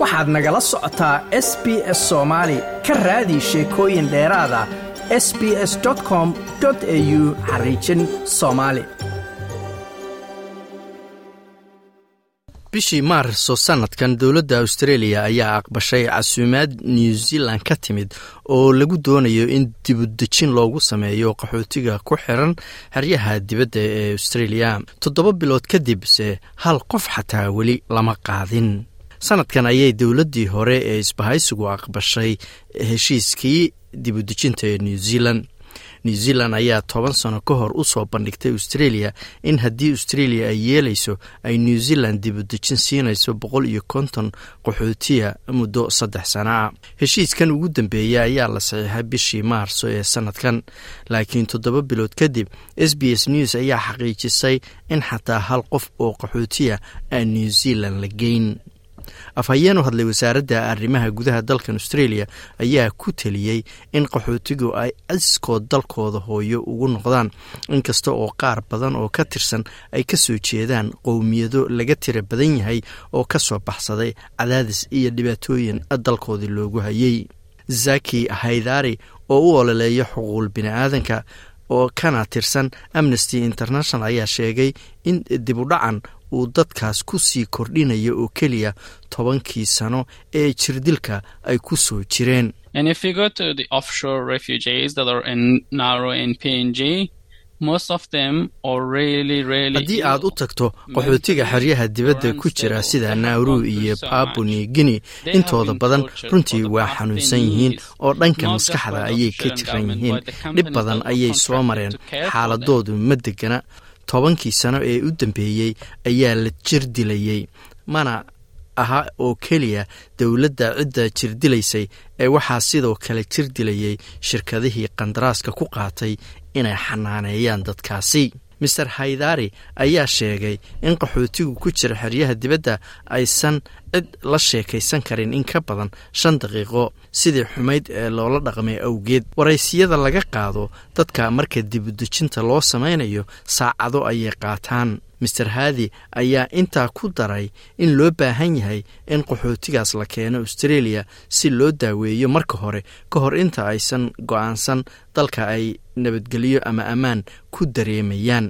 waxaad nagala socotaa s b s soomaali ka raadi sheekooyin dheeraada s b s com au xariijin soomaali bishii maarso sanadkan dowladda australia ayaa aqbashay casuumaad new zealand ka timid oo lagu doonayo in dibudejin loogu sameeyo qaxootiga ku xiran xeryaha dibadda ee australia. Toddoba bilood kadibse hal qof xataa weli lama qaadin sanadkan ayay dowladdii hore ee isbahaysigu aqbashay heshiiskii dibudejinta ee new zealand. New zealand ayaa toban sano ka hor u soo bandhigtay australia in haddii australia ay yeelayso ay new zealand dibudejin siinayso boqol iyo konton qaxootiya muddo saddex sana ah. Heshiiskan ugu dambeeya ayaa la saxiixay bishii maarso ee sanadkan laakiin toddoba bilood kadib s b s news ayaa xaqiijisay in xataa hal qof oo qaxootiya aan new zealand la geyn afhayeen u hadlay wasaaradda arrimaha gudaha dalkan australia ayaa ku teliyey in qaxootigu ay casiskood dalkooda hooyo ugu noqdaan. Inkasta oo qaar badan oo ka tirsan ay ka soo jeedaan qowmiyado laga tira badan yahay oo ka soo baxsaday cadaadis iyo dhibaatooyin dalkoodii loogu hayay. Zaki haydari oo u ololeeya xuquuqul bini-aadanka oo kana tirsan amnesty international ayaa sheegay in dibudhacan uu dadkaas ku sii kordhinaya oo keliya tobankii sano ee jirdilka ay ku soo jireen haddii aad u tagto qaxootiga xeryaha dibadda ku jira sida nauru iyo babuni guinea. Intooda badan runtii waa xanuunsan yihiin oo dhanka maskaxda ayay ka jiran yihiin. dhib badan ayay soo mareen. xaaladoodu ma degana tobankii sano ee u dambeeyey ayaa la jir dilayey mana aha oo keliya dowladda cidda jirdilaysay ee waxaa sidoo kale jir dilayey shirkadihii qandaraaska ku qaatay inay xanaaneeyaan dadkaasi. Master haydari ayaa sheegay in qaxootigu ku jira xeryaha dibadda aysan cid la sheekaysan karin in ka badan shan daqiiqo sidii xumayd ee loola dhaqmay awgeed. Waraysiyada laga qaado dadka marka dibudejinta loo samaynayo saacado ayay qaataan master haadi ayaa intaa ku daray in loo baahan yahay in qaxootigaas la keeno australia si loo daaweeyo marka hore ka hor inta aysan go'aansan dalka ay nabadgelyo ama ammaan ku dareemayaan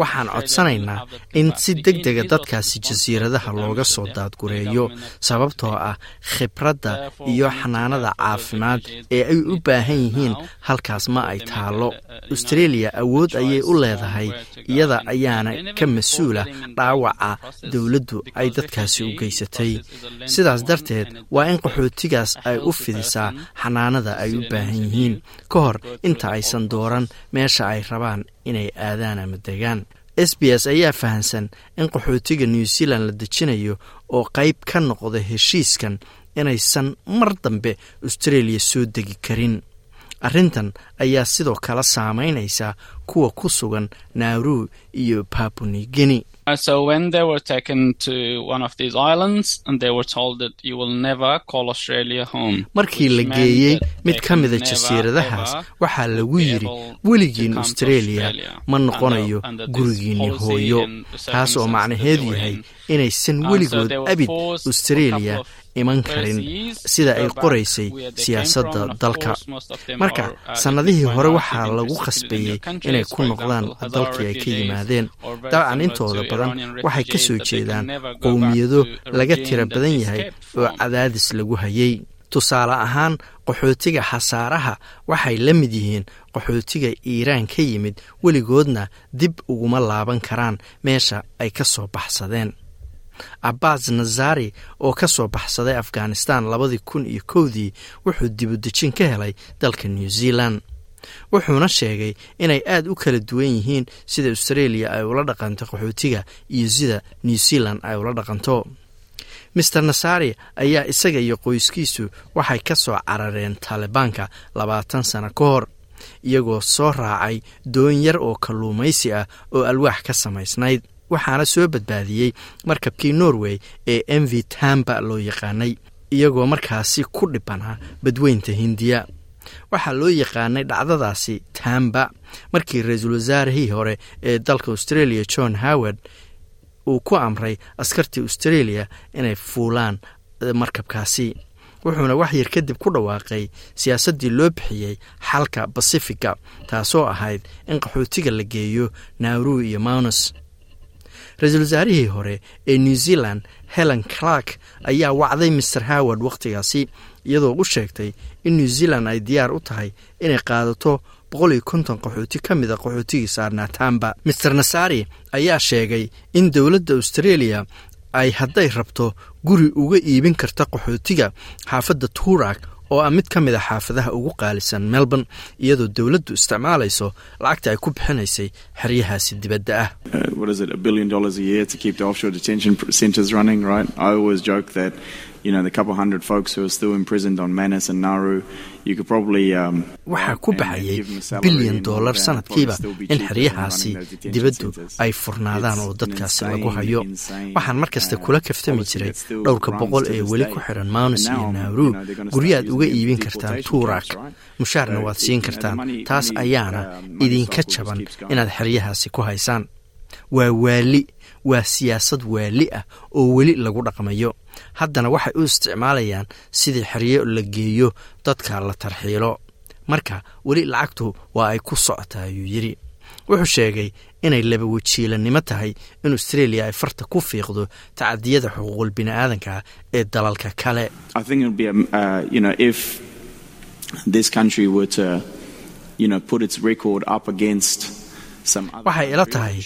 waxaan codsanaynaa in si deg dega dadkaasi jasiiradaha looga soo daadgureeyo sababtoo ah khibradda iyo xanaanada caafimaad ee ay u baahan yihiin halkaas ma ay taallo. Australia awood ayay u leedahay iyada ayaana ka mas'uula dhaawaca dowladdu ay dadkaasi u geysatay. Sidaas darteed waa in qaxootigaas ay u fidisaa xanaanada ay u baahan yihiin. Ka hor inta aysan dooran meesha ay rabaan inay aadaan ama degaan. S b s ayaa fahamsan in qaxootiga new zealand la dejinayo oo qayb ka noqda heshiiskan inaysan mar dambe australia soo degi karin. Arrintan ayaa sidoo kale saameynaysa kuwa ku sugan nauru iyo babuni guinea markii la geeyey mid ka mida jasiiradahaas waxaa lagu yidhi weligiin australia ma noqonayo gurigiinni hooyo. taas oo macnaheedu yahay inaysan weligood abid australia iman karin sida ay qoraysay siyaasadda dalka. marka sannadihii hore waxaa lagu khasbeeyey inay ku noqdaan dalkii ay ka yimaadeen. dabcan intooda badan waxay ka soo jeedaan qowmiyado laga tira badan yahay oo cadaadis lagu hayay. Tusaale ahaan qaxootiga xasaaraha waxay la mid yihiin qaxootiga iiraan ka yimid weligoodna dib uguma laaban karaan meesha ay ka soo baxsadeen abbas nazari oo ka soo baxsaday afghanistan labadii kun iyo kowdii wuxuu dibudejin ka helay dalka new zealand. Wuxuuna sheegay inay aad u kala duwan yihiin sida australia ay ula dhaqanto qaxootiga iyo sida new zealand ay ula dhaqanto. Master nasari ayaa isaga iyo qoyskiisu waxay ka soo carareen taalibaanka labaatan sano ka hor iyagoo soo raacay doon yar oo kalluumaysi ah oo alwaax ka samaysnayd waxaana soo badbaadiyey markabkii norway ee m v tamba loo yaqaanay iyagoo markaasi ku dhibanaa badweynta hindiya. Waxaa loo yaqaanay dhacdadaasi tamba markii ra'iisul wasaarihii hore ee dalka australia john howard uu ku amray askartii australia inay fuulaan markabkaasi. Wuxuuna wax yar kadib ku dhawaaqay siyaasaddii loo bixiyey xalka basifiga taasoo ahayd in qaxootiga la geeyo nauru iyo maunus ra'iisul wasaarihii hore ee new zealand helen clark ayaa wacday master howard wakhtigaasi iyadoo u sheegtay in new zealand ay diyaar u tahay inay qaadato boqol iyo konton qaxooti ka mid a qaxootigii saarnaa tamba master nasari ayaa sheegay in dowladda australia ay hadday rabto guri uga iibin karta qaxootiga xaafadda tuurak oo ah mid ka mid a xaafadaha ugu qaalisan melbourne iyadoo dowladdu isticmaalayso lacagta ay ku bixinaysay xeryahaasi dibadda ah. Waxaa ku baxayay bilyan dollar sanadkiiba in xeryahaasi dibaddu ay furnaadaan oo dadkaasi lagu hayo. waxaan mar kasta kula kaftami jiray dhowrka boqol ee weli ku xiran maunus iyo nauru. guryaad uga iibin kartaan tuurak mushaarna waad siin kartaan. taas ayaana idinka jaban inaad xeryahaasi ku haysaan. Waa waali waa siyaasad waali ah oo weli lagu dhaqmayo. Haddana waxay u isticmaalayaan sidii xeryo la geeyo dadka la tarxiilo. Marka weli lacagtu waa ay ku socotaa ayuu yidhi wuxuu sheegay inay laba wajiilanimo tahay in australia ay farta ku fiiqdo tacadiyada xuquuqul bini'aadanka ee dalalka kale waxay ila tahay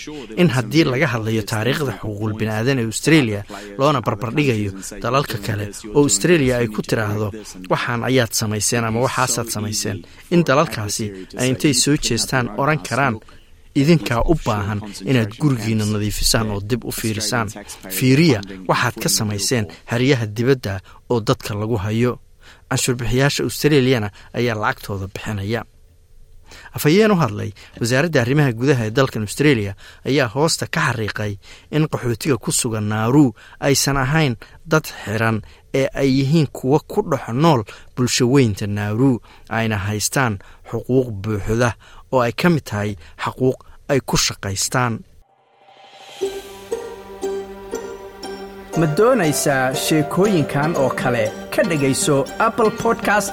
in haddii laga hadlayo taariikhda xuquuqul bini'aadan ee australia loona barbardhigayo dalalka kale oo australia ay ku tiraahdo waxaan ayaad samayseen ama waxaasaad samayseen in dalalkaasi ay intay soo jeestaan odhan karaan idinkaa u baahan inaad gurigiina nadiifisaan oo dib u fiirisaan. Fiiriya waxaad ka samayseen haryaha dibadda oo dadka lagu hayo. Canshuurbixiyaasha australiyana ayaa lacagtooda bixinaya afhayeen u hadlay wasaaradda arrimaha gudaha ee dalkan australia ayaa hoosta ka xariiqay in qaxootiga ku sugan naaru aysan ahayn dad xiran ee ay yihiin kuwa ku dhex nool bulsho weynta naaru ayna haystaan xuquuq buuxda oo ay ka mid tahay xaquuq ay ku shaqaystaan. Ma doonaysaa sheekooyinkan oo kale ka dhegayso apple podcast